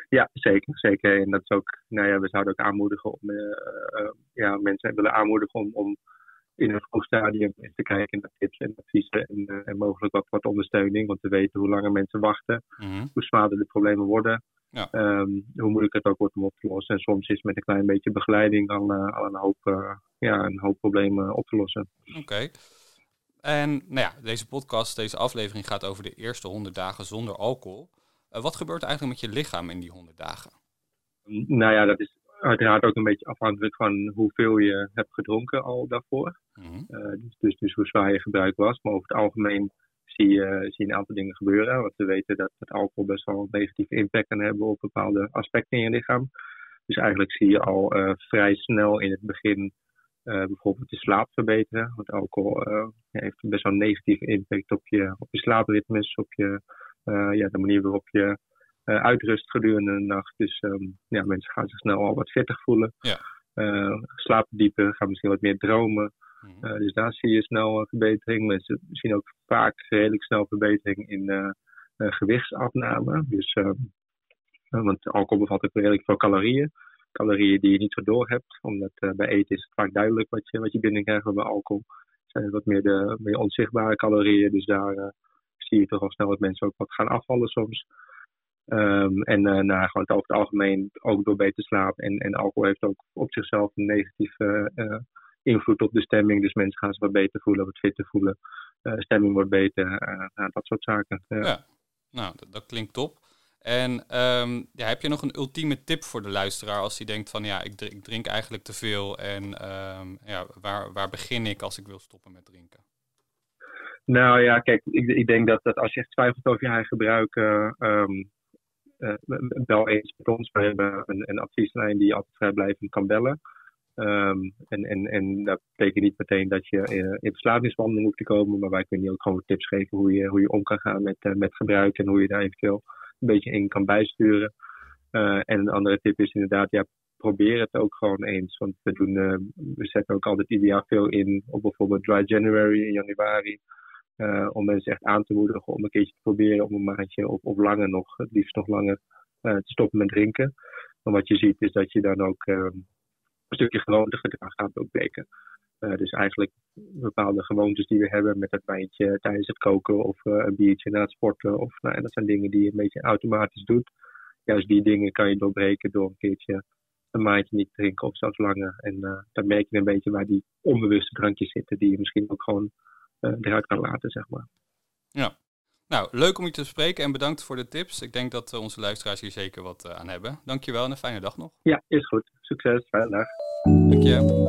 Ja, zeker, zeker. En dat is ook, nou ja, we zouden ook aanmoedigen om, eh, ja, mensen willen aanmoedigen om, om in een vroeg stadium eens te kijken naar tips en adviezen en, eh, en mogelijk wat, wat ondersteuning. Want we weten hoe langer mensen wachten,
Mhm.
hoe zwaarder de problemen worden,
Ja.
ehm, hoe moeilijk het ook wordt om op te lossen. En soms is met een klein beetje begeleiding al, eh, al een, hoop, eh, ja, een hoop problemen op te lossen.
Oké. En nou ja, deze podcast, deze aflevering gaat over de eerste 100 dagen zonder alcohol. Wat gebeurt eigenlijk met je lichaam in die 100 dagen?
Nou ja, dat is uiteraard ook een beetje afhankelijk van hoeveel je hebt gedronken al daarvoor.
Mhm.
Eh, dus, dus, dus hoe zwaar je gebruik was. Maar over het algemeen zie je, zie je een aantal dingen gebeuren. Want we weten dat het alcohol best wel een negatieve impact kan hebben op bepaalde aspecten in je lichaam. Dus eigenlijk zie je al eh, vrij snel in het begin eh, bijvoorbeeld je slaap verbeteren. Want alcohol heeft best wel een negatieve impact op je, op je slaapritmes, op je, ja, de manier waarop je uitrust gedurende de nacht. Dus ehm, ja, mensen gaan zich snel al wat vettig voelen.
Ja.
Eh, slapen dieper, gaan misschien wat meer dromen.
Mhm.
Eh, dus daar zie je snel een verbetering. Mensen zien ook vaak redelijk snel verbetering in eh, eh, gewichtsafname. Dus, ehm, eh, want alcohol bevat ook redelijk veel calorieën. Calorieën die je niet zo door hebt. Omdat eh, bij eten is het vaak duidelijk wat je, wat je binnenkrijgt. Maar bij alcohol zijn het wat meer de meer onzichtbare calorieën. Dus daar eh, zie je toch al snel dat mensen ook wat gaan afvallen soms. Ehm, en eh nou, gewoon over het algemeen ook door beter slapen. En, en alcohol heeft ook op zichzelf een negatieve eh, eh, invloed op de stemming. Dus mensen gaan zich wat beter voelen, wat fitter voelen. Stemming wordt beter, dat soort zaken. Ja.
Nou, dat, dat klinkt top. En ehm, ja, heb je nog een ultieme tip voor de luisteraar als hij denkt van ja, ik drink, ik drink eigenlijk te veel en ehm, ja, waar, waar begin ik als ik wil stoppen met drinken?
Nou ja, kijk, ik, ik denk dat, dat als je echt twijfelt over je eigen gebruik, eh, bel eens met ons. We hebben een, een advieslijn die je altijd vrijblijvend kan bellen. Ehm, en, en, en dat betekent niet meteen dat je eh, in verslavingsbehandeling hoeft te komen, maar wij kunnen je ook gewoon tips geven hoe je, hoe je om kan gaan met, eh, met gebruik en hoe je daar eventueel een beetje in kan bijsturen. Eh, en een andere tip is inderdaad, ja, probeer het ook gewoon eens. Want we, doen, eh, we zetten ook altijd ieder jaar veel in op bijvoorbeeld Dry January in januari. Eh, om mensen echt aan te moedigen om een keertje te proberen om een maandje of, of langer nog, het liefst nog langer, eh, te stoppen met drinken. Maar wat je ziet is dat je dan ook eh, een stukje gewoontegedrag gaat opbreken. Dus eigenlijk bepaalde gewoontes die we hebben met het wijntje tijdens het koken of een biertje na het sporten. Of, nou, dat zijn dingen die je een beetje automatisch doet. juist die dingen kan je doorbreken door een keertje een maandje niet te drinken of zelfs langer. En dan merk je een beetje waar die onbewuste drankjes zitten die je misschien ook gewoon eruit kan laten, zeg maar.
Ja. Nou, leuk om je te spreken en bedankt voor de tips. Ik denk dat onze luisteraars hier zeker wat aan hebben. Dankjewel en een fijne dag nog.
Ja, is goed. Succes. Fijne dag.
Dank je.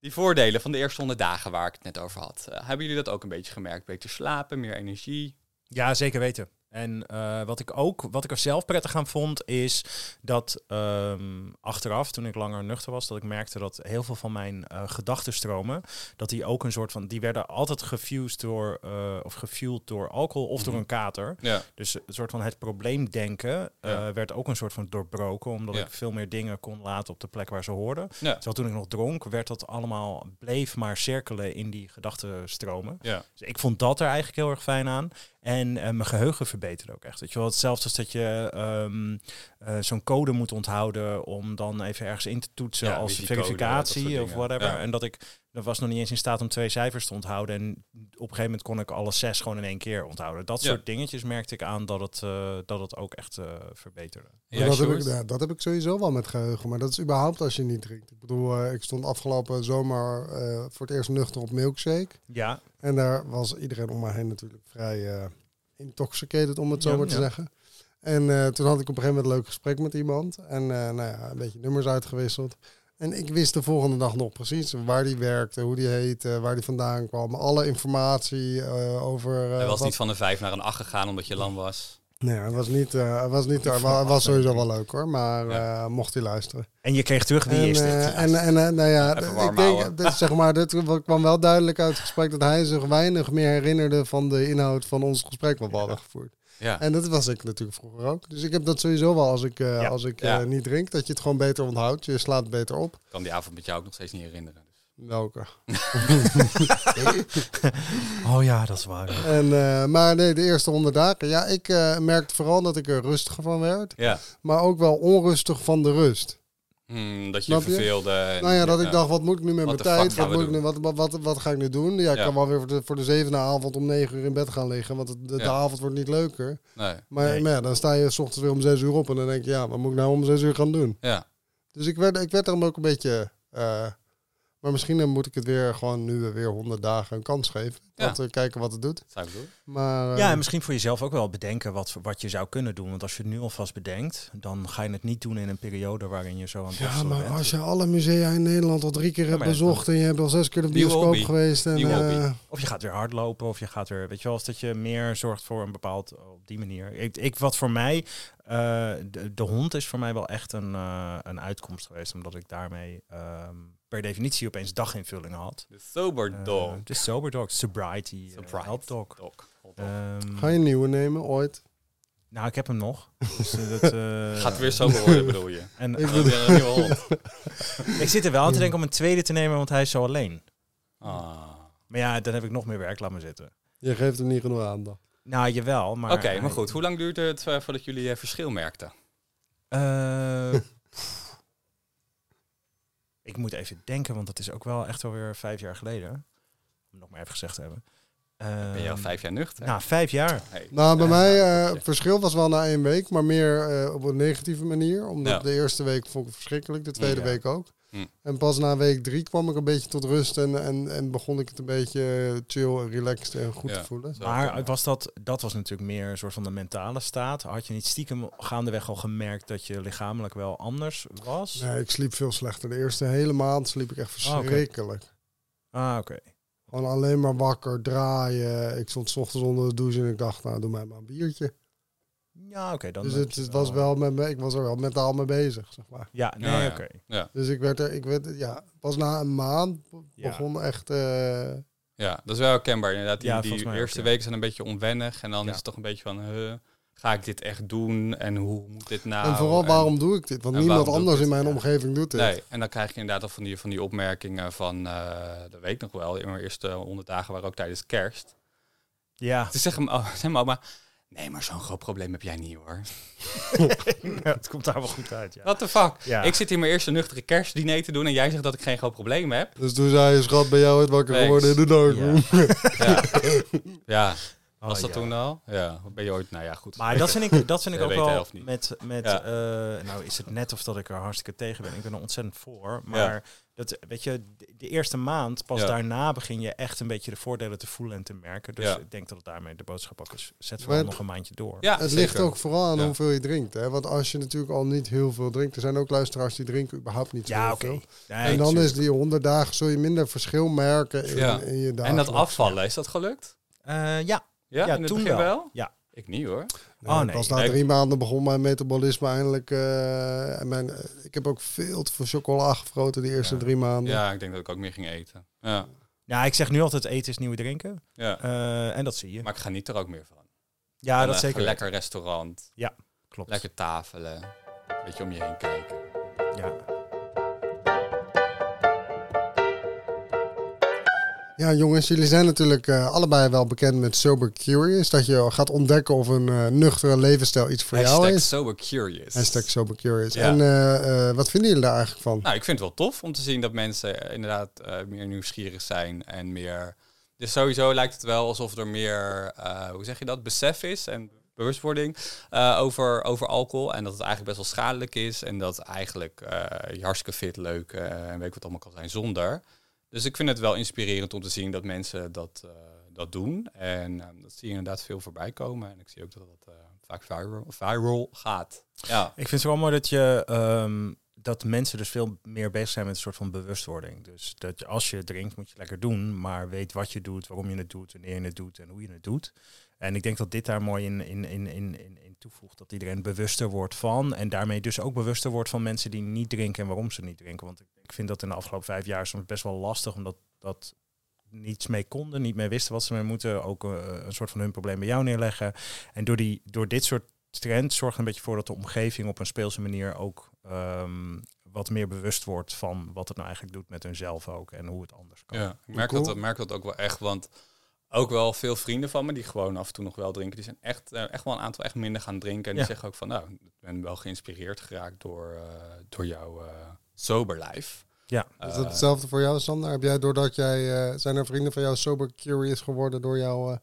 Die voordelen van de eerste 100 dagen waar ik het net over had. Uh, hebben jullie dat ook een beetje gemerkt? Beter slapen, meer energie?
Ja, zeker weten. En uh, wat ik ook, wat ik er zelf prettig aan vond, is dat um, achteraf, toen ik langer nuchter was, dat ik merkte dat heel veel van mijn uh, gedachtenstromen, dat die ook een soort van, die werden altijd gefused door, uh, of gefueled door alcohol of door een kater.
Ja.
Dus een soort van het probleemdenken
Ja.
werd ook een soort van doorbroken, omdat
Ja.
ik veel meer dingen kon laten op de plek waar ze hoorden.
Ja.
Terwijl toen ik nog dronk, werd dat allemaal, bleef maar cirkelen in die gedachtenstromen.
Ja.
Dus ik vond dat er eigenlijk heel erg fijn aan. En eh, mijn geheugen verbeterde ook echt. Weet je wel, hetzelfde als dat je ehm, eh, zo'n code moet onthouden om dan even ergens in te toetsen
Ja,
als
dat
verificatie of whatever. En dat ik, dat was nog niet eens in staat om twee cijfers te onthouden. En op een gegeven moment kon ik alle zes gewoon in één keer onthouden. Dat
Ja.
soort dingetjes merkte ik aan dat het, eh, dat het ook echt eh, verbeterde.
Ja,
dat, heb ik, ja, dat heb ik sowieso wel met geheugen. Maar dat is überhaupt als je niet drinkt. Ik bedoel, eh, ik stond afgelopen zomer eh, voor het eerst nuchter op milkshake.
Ja,
En daar was iedereen om me heen natuurlijk vrij eh, intoxicated, om het zo
Ja,
maar te
ja.
zeggen. En eh, toen had ik op een gegeven moment een leuk gesprek met iemand. En eh, nou ja, een beetje nummers uitgewisseld. En ik wist de volgende dag nog precies waar die werkte, hoe die heette, waar die vandaan kwam. Alle informatie eh, over... eh,
Hij was
wat-
niet van een 5 naar een 8 gegaan omdat je lam was.
Nee, hij was niet... eh, hij was, niet hij was sowieso wel leuk hoor, maar
Ja.
eh, mocht hij luisteren.
en je kreeg terug wie
en,
is dit?
en, en nou ja,
Even
d-
warm
ik denk, dit, zeg maar, dit kwam wel duidelijk uit het gesprek dat hij zich weinig meer herinnerde van de inhoud van ons gesprek wat we hadden gevoerd.
Ja.
En dat was ik natuurlijk vroeger ook. Dus ik heb dat sowieso wel als ik, eh,
Ja.
als ik
Ja.
eh, niet drink, dat je het gewoon beter onthoudt. Je slaat beter op.
Ik kan die avond met jou ook nog steeds niet herinneren. Dus.
Welke?
Oh ja, dat is waar.
En, eh, maar nee, de eerste honderd dagen. Ja, ik eh, merkte vooral dat ik er rustiger van werd.
Ja.
Maar ook wel onrustig van de rust.
Hmm, dat je verveelde.
Nou ja, dat ik dacht, wat moet ik nu met mijn tijd? Wat, moet ik nu, wat, wat, wat, wat ga ik nu doen? Ja, ik
Ja.
kan wel weer voor de, voor de zevende avond om negen uur in bed gaan liggen. Want het- de, de avond wordt niet leuker.
Nee.
Maar,
Nee.
maar ja, dan sta je s ochtends weer om zes uur op. En dan denk je, ja, wat moet ik nou om zes uur gaan doen?
Ja.
Dus ik werd, ik werd er ook een beetje... eh, maar misschien moet ik het weer gewoon nu weer honderd dagen een kans geven.
Ja.
We kijken wat het doet.
Dat zou ik doen.
Maar,
Ja, en misschien voor jezelf ook wel bedenken wat, wat je zou kunnen doen. Want als je het nu alvast bedenkt, dan ga je het niet doen in een periode waarin je zo aan het
ja, maar
bent.
als je alle musea in Nederland al drie keer hebt bezocht... en je hebt al zes keer de bioscoop geweest... En, eh,
Of je gaat weer hardlopen, of je gaat weer, weet je wel, als dat je meer zorgt voor een bepaald, op die manier. Ik, ik wat voor mij, eh, de, de hond is voor mij wel echt een, eh, een uitkomst geweest, omdat ik daarmee ehm, per definitie opeens daginvullingen had.
De sober dog.
de sober dog, sobriety,
Hot dog.
Ehm,
ga je een nieuwe nemen ooit?
nou, ik heb hem nog. Dus, eh, dat, eh,
Gaat weer sober worden, bedoel je?
En
Ik
weer een nieuwe hond.
ik zit er wel aan te denken om een tweede te nemen, want hij is zo alleen.
Ah.
Maar ja, dan heb ik nog meer werk, laat me zitten.
Je geeft hem niet genoeg aandacht.
Nou, jawel, maar...
Oké, maar goed. Hoe lang duurde het eh, voordat jullie eh, verschil merkten?
Eh, ik moet even denken, want dat is ook wel echt alweer vijf jaar geleden. Nog maar even gezegd te hebben.
Ben je al
Ehm,
vijf jaar nuchter?
Nou, vijf jaar.
Hey.
Nou, bij mij, eh het verschil was wel na één week, maar meer eh, op een negatieve manier. Omdat
Ja.
de eerste week vond ik het verschrikkelijk, de tweede
Ja.
week ook.
Hm.
En pas na week drie kwam ik een beetje tot rust en, en, en begon ik het een beetje chill en relaxed en goed
Ja.
te voelen.
Maar was dat, dat was natuurlijk meer een soort van de mentale staat. Had je niet stiekem gaandeweg al gemerkt dat je lichamelijk wel anders was?
Nee, ik sliep veel slechter. De eerste hele maand sliep ik echt
Ah, oké.
verschrikkelijk.
Ah, oké.
Gewoon alleen maar wakker, draaien. Ik stond 's ochtends onder de douche en ik dacht, nou, doe mij maar een biertje.
Ja, oké. dan
dus het, het was wel met me, ik was er wel mentaal mee bezig, zeg maar.
Ja, nee,
Ja, ja.
oké.
Ja.
Dus ik werd er, ik werd, ja, pas na een maand
Ja.
begon echt... eh,
Ja, dat is wel herkenbaar. Inderdaad, die,
Ja,
die eerste
ook, ja.
weken zijn een beetje onwennig. En dan
Ja.
is het toch een beetje van, huh, ga ik dit echt doen? En hoe moet dit nou?
en vooral,
En-
waarom doe ik dit? Want niemand anders in mijn
Ja.
omgeving doet dit.
Nee, en dan krijg je inderdaad al van die, van die opmerkingen van, eh dat weet ik nog wel, in mijn eerste honderd dagen waren ook tijdens kerst.
Ja,
Toen zeggen oh, zei mama, nee, maar zo'n groot probleem heb jij niet hoor.
Ja, het komt daar wel goed uit, ja.
What the fuck?
Ja.
Ik zit hier mijn eerste nuchtere kerstdiner te doen en jij zegt dat ik geen groot probleem heb.
Dus toen zei je, schat, bij jou het wakker geworden in de darkroom.
Ja. ja. Was dat
ja.
toen al? Ja. Ben je ooit... Nou ja, goed.
Maar dat vind ik, dat vind ik ook wel met, met
Ja.
eh, nou is het net of dat ik er hartstikke tegen ben. Ik ben er ontzettend voor. Maar dat, weet je, de, eerste maand, pas
Ja.
daarna begin je echt een beetje de voordelen te voelen en te merken. Dus
Ja.
ik denk dat het daarmee de boodschap ook is. Zet vooral nog een maandje door.
Ja,
Het
zeker.
ligt ook vooral aan
Ja.
hoeveel je drinkt. Hè? Want als je natuurlijk al niet heel veel drinkt. Er zijn ook luisteraars die drinken überhaupt niet zo
Ja,
heel
oké.
veel.
Nee,
En dan
tuurlijk.
is die 100 dagen zul je minder verschil merken in,
Ja.
in je dagen.
En dat afvallen, is dat gelukt?
Eh, ja,
Ja,
Ja,
in het
toen
begin
wel.
wel?
Ja.
Ik niet hoor.
Nee,
Oh, nee.
Pas na drie maanden begon mijn metabolisme eindelijk. eh, en mijn, eh, ik heb ook veel te veel chocola gefroten die eerste
Ja.
drie maanden.
Ja, ik denk dat ik ook meer ging eten. Ja,
ja, ik zeg nu altijd eten is nieuwe drinken.
ja.
Eh, en dat zie je.
Maar ik ga niet er ook meer van.
ja, dat
even
zeker.
Lekker restaurant,
Klopt.
lekker tafelen, een beetje om je heen kijken.
Ja.
Ja, jongens, jullie zijn natuurlijk eh, allebei wel bekend met Sober Curious. Dat je gaat ontdekken of een eh, nuchtere levensstijl iets voor jou is.
sober curious.
Hashtag Sober Curious.
Ja.
En eh, wat vinden jullie daar eigenlijk van?
Nou, ik vind het wel tof om te zien dat mensen inderdaad meer nieuwsgierig zijn en meer... Dus sowieso lijkt het wel alsof er meer, hoe zeg je dat, besef is en bewustwording over, over alcohol. En dat het eigenlijk best wel schadelijk is en dat eigenlijk je hartstikke fit, leuk en weet ik wat allemaal kan zijn zonder. Dus ik vind het wel inspirerend om te zien dat mensen dat, eh, dat doen. En eh, dat zie je inderdaad veel voorbij komen. En ik zie ook dat dat eh, vaak viral, viral gaat. Ja,
Ik vind het wel mooi dat je ehm, dat mensen dus veel meer bezig zijn met een soort van bewustwording. Dus dat je, als je drinkt, moet je lekker doen, maar weet wat je doet, waarom je het doet, wanneer je het doet en hoe je het doet. En ik denk dat dit daar mooi in, in, in, in, in toevoegt. Dat iedereen bewuster wordt van. En daarmee dus ook bewuster wordt van mensen die niet drinken en waarom ze niet drinken. Want ik, ik vind dat in de afgelopen vijf jaar soms best wel lastig, omdat dat niets mee konden, niet mee wisten wat ze mee moeten. Ook eh, een soort van hun probleem bij jou neerleggen. En door, die, door dit soort trend zorgt er een beetje voor dat de omgeving op een speelse manier ook ehm, wat meer bewust wordt van wat het nou eigenlijk doet met hunzelf ook en hoe het anders kan.
Ja, ik merk,
Cool.
dat, merk dat ook wel echt, want ook wel veel vrienden van me die gewoon af en toe nog wel drinken, die zijn echt, eh, echt wel een aantal echt minder gaan drinken. En die
Ja.
zeggen ook van, nou, ik ben wel geïnspireerd geraakt door, eh, door jouw eh sober life.
Ja.
Is dat hetzelfde voor jou, Sander? Heb jij doordat jij, eh, zijn er vrienden van jou sober curious geworden door jouw eh,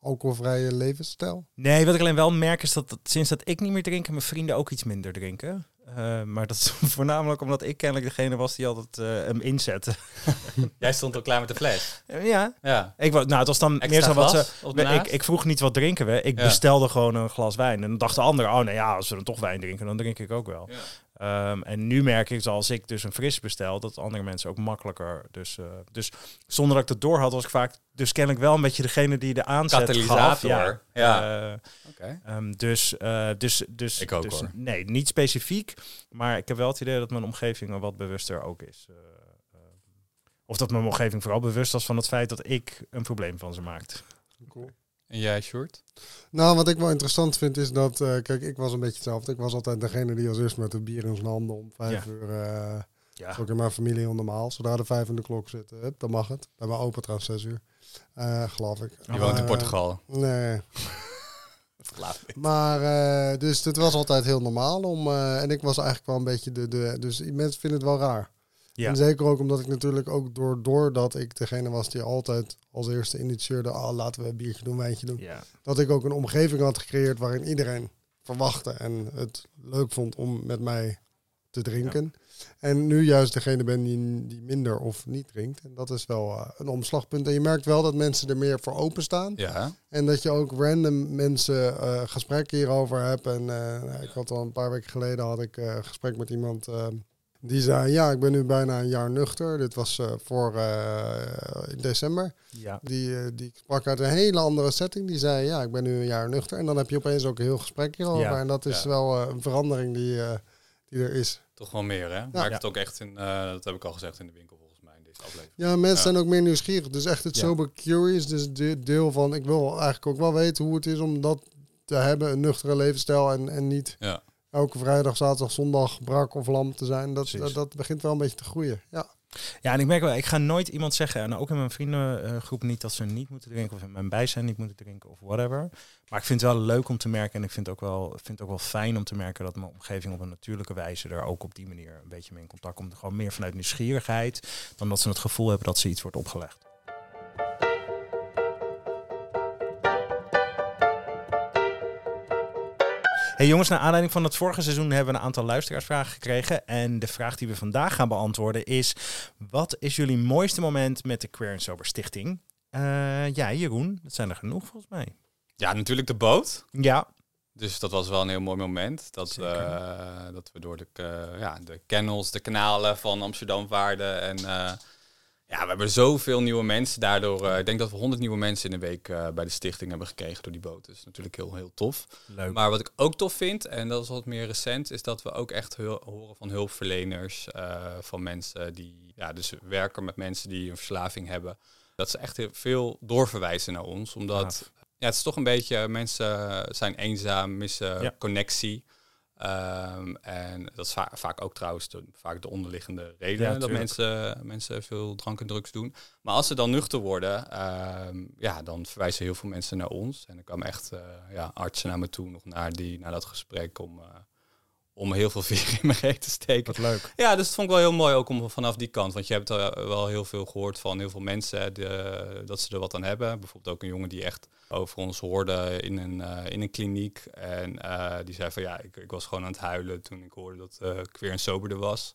alcoholvrije levensstijl?
Nee, wat ik alleen wel merk is dat, dat sinds dat ik niet meer drink, mijn vrienden ook iets minder drinken. Eh, maar dat is voornamelijk omdat ik kennelijk degene was die altijd eh, hem inzette.
Jij stond al klaar met de fles.
Eh, ja,
Ja.
ik nou, het was dan
Extra
meer zo wat ze. ik, ik vroeg niet wat drinken we. Ik
Ja.
bestelde gewoon een glas wijn. En dan dacht de ander, oh nee, ja, als we dan toch wijn drinken, dan drink ik ook wel.
Ja.
Ehm, en nu merk ik, als ik dus een fris bestel, dat andere mensen ook makkelijker. Dus, eh, dus zonder dat ik dat door had, was ik vaak dus kennelijk wel een beetje degene die de aanzet gaf.
Katalysator,
Ja.
Oké.
Eh, ehm, dus, eh, dus, dus,
Ik ook,
dus
hoor.
nee, niet specifiek. Maar ik heb wel het idee dat mijn omgeving er wat bewuster ook is. Of dat mijn omgeving vooral bewust was van het feit dat ik een probleem van ze maakt.
Cool.
En jij, Sjoerd?
Nou, wat ik wel interessant vind is dat, eh, kijk, ik was een beetje hetzelfde. Ik was altijd degene die als eerst met het bier in zijn handen om vijf
Ja.
uur. eh,
Ja.
dat is ook in mijn familie heel normaal. Zodra de vijf in de klok zit, hup, dan mag het. Bij mijn opa trouwens zes uur, Eh, geloof ik.
Je woont in Portugal.
Nee,
Dat geloof ik.
maar eh, dus het was altijd heel normaal om. eh, en ik was eigenlijk wel een beetje de. de dus die mensen vinden het wel raar.
Ja.
En zeker ook omdat ik natuurlijk ook door, doordat ik degene was die altijd als eerste initieerde. Ah, laten we een biertje doen, wijntje doen.
Ja.
Dat ik ook een omgeving had gecreëerd waarin iedereen verwachtte en het leuk vond om met mij te drinken. En nu juist degene ben die, die minder of niet drinkt. En dat is wel eh, een omslagpunt. En je merkt wel dat mensen er meer voor openstaan.
Ja.
En dat je ook random mensen eh, gesprekken hierover hebt. En eh, ik had al een paar weken geleden had ik een gesprek met iemand die zei: Ja, ik ben nu bijna een jaar nuchter. Dit was eh, voor eh, in december.
Ja.
Die, eh, die sprak uit een hele andere setting. Die zei: Ja, ik ben nu een jaar nuchter. En dan heb je opeens ook een heel gesprek hierover.
Ja,
En dat is
ja.
wel eh, een verandering die, eh, die er is.
Toch wel meer, hè?
Ja.
het ook echt in, eh, dat heb ik al gezegd in de winkel volgens mij in deze aflevering.
Ja, mensen
Ja.
zijn ook meer nieuwsgierig. Dus echt het
Ja.
sober curious. Dus de deel van, ik wil eigenlijk ook wel weten hoe het is om dat te hebben. Een nuchtere levensstijl en, en niet
Ja.
Elke vrijdag, zaterdag, zondag brak of lam te zijn. Dat, dat, dat begint wel een beetje te groeien. Ja.
ja, en ik merk wel, ik ga nooit iemand zeggen, en ook in mijn vriendengroep niet, dat ze niet moeten drinken of in mijn bijzijn niet moeten drinken of whatever. Maar ik vind het wel leuk om te merken en ik vind het ook wel, vind het ook wel fijn om te merken dat mijn omgeving op een natuurlijke wijze er ook op die manier een beetje mee in contact komt. Gewoon meer vanuit nieuwsgierigheid dan dat ze het gevoel hebben dat ze iets wordt opgelegd. Hey jongens, naar aanleiding van het vorige seizoen hebben we een aantal luisteraarsvragen gekregen. En de vraag die we vandaag gaan beantwoorden is: wat is jullie mooiste moment met de Queer Sober Stichting? Uh, ja, Jeroen, dat zijn er genoeg volgens mij.
Ja, natuurlijk de boot.
Ja.
Dus dat was wel een heel mooi moment. Dat, uh, dat we door de, uh, ja, de kennels, de kanalen van Amsterdam vaarden. En ja, we hebben zoveel nieuwe mensen. Daardoor, ik denk dat we 100 nieuwe mensen in de week bij de stichting hebben gekregen door die boot. Dus natuurlijk heel, heel tof.
Leuk.
Maar wat ik ook tof vind, en dat is wat meer recent, is dat we ook echt horen van hulpverleners. van mensen die ja, dus werken met mensen die een verslaving hebben. Dat ze echt heel veel doorverwijzen naar ons. Omdat ja, het is toch een beetje, mensen zijn eenzaam, missen connectie. Um, en dat is va vaak ook trouwens de, vaak de onderliggende reden ja, dat mensen, mensen veel drank en drugs doen. Maar als ze dan nuchter worden, um, ja, dan verwijzen heel veel mensen naar ons. En er kwamen echt uh, ja, artsen naar me toe, nog naar, die, naar dat gesprek om... Uh, om heel veel vier in mijn reet te steken.
Wat leuk.
Ja, dus dat vond ik wel heel mooi ook om vanaf die kant. Want je hebt er wel heel veel gehoord van heel veel mensen de, dat ze er wat aan hebben. Bijvoorbeeld ook een jongen die echt over ons hoorde in een, uh, in een kliniek. En uh, die zei van ja, ik, ik, was gewoon aan het huilen toen ik hoorde dat uh, ik weer een soberder was.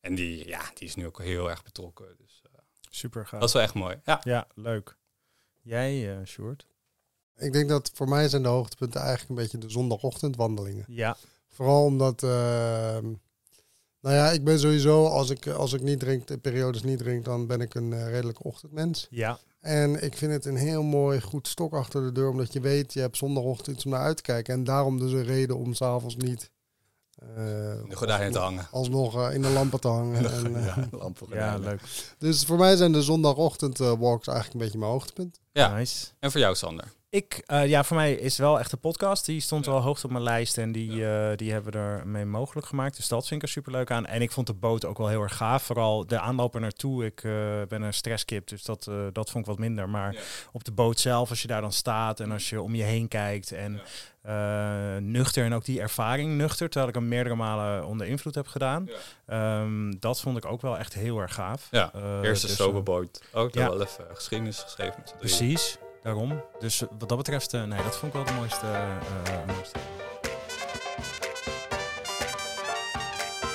En die, ja, die is nu ook heel erg betrokken. Dus,
Super gaaf.
Dat is wel echt mooi. Ja,
ja leuk. Jij, uh, Sjoerd?
Ik denk dat voor mij zijn de hoogtepunten eigenlijk een beetje de zondagochtendwandelingen.
Ja.
Vooral omdat, uh, nou ja, ik ben sowieso, als ik, als ik niet drink, de periodes niet drink, dan ben ik een uh, redelijke ochtendmens.
Ja.
En ik vind het een heel mooi, goed stok achter de deur, omdat je weet, je hebt zondagochtend om naar uit te kijken. En daarom dus een reden om s'avonds niet...
Uh, in de gordijnen te hangen.
Alsnog uh, in de lampen te hangen.
De,
en, uh,
ja, lampen
ja, leuk.
Dus voor mij zijn de zondagochtend walks eigenlijk een beetje mijn hoogtepunt.
Ja,
nice.
en voor jou Sander?
Ik, uh, ja, voor mij is wel echt de podcast. Die stond wel hoogst op mijn lijst en die, ja. uh, die hebben we er mee mogelijk gemaakt. Dus dat vind ik er super leuk aan. En ik vond de boot ook wel heel erg gaaf. Vooral de aanloop er naartoe. Ik uh, ben een stresskip, dus dat, dat vond ik wat minder. Maar ja. op de boot zelf, als je daar dan staat en als je om je heen kijkt en ja. nuchter en ook die ervaring nuchter, terwijl ik hem meerdere malen onder invloed heb gedaan. Um, dat vond ik ook wel echt heel erg gaaf.
Ja, eerste dus, soberboot. Ook ja. wel even geschiedenis geschreven. Met
Precies. Daarom. Dus wat dat betreft, uh, nee, dat vond ik wel de mooiste. Mooiste.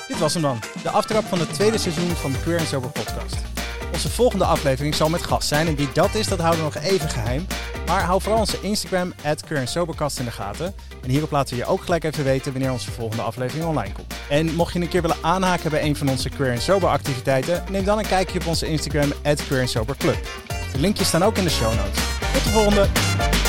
Dit was hem dan. De aftrap van het tweede seizoen van de Queer Sober podcast. Onze volgende aflevering zal met gast zijn. En wie dat is, dat houden we nog even geheim. Maar hou vooral onze Instagram, Sobercast in de gaten. En hierop laten we je ook gelijk even weten wanneer onze volgende aflevering online komt. En mocht je een keer willen aanhaken bij een van onze Queer Sober activiteiten, neem dan een kijkje op onze Instagram, Queer Sober Club. De linkjes staan ook in de show notes. Tot de volgende!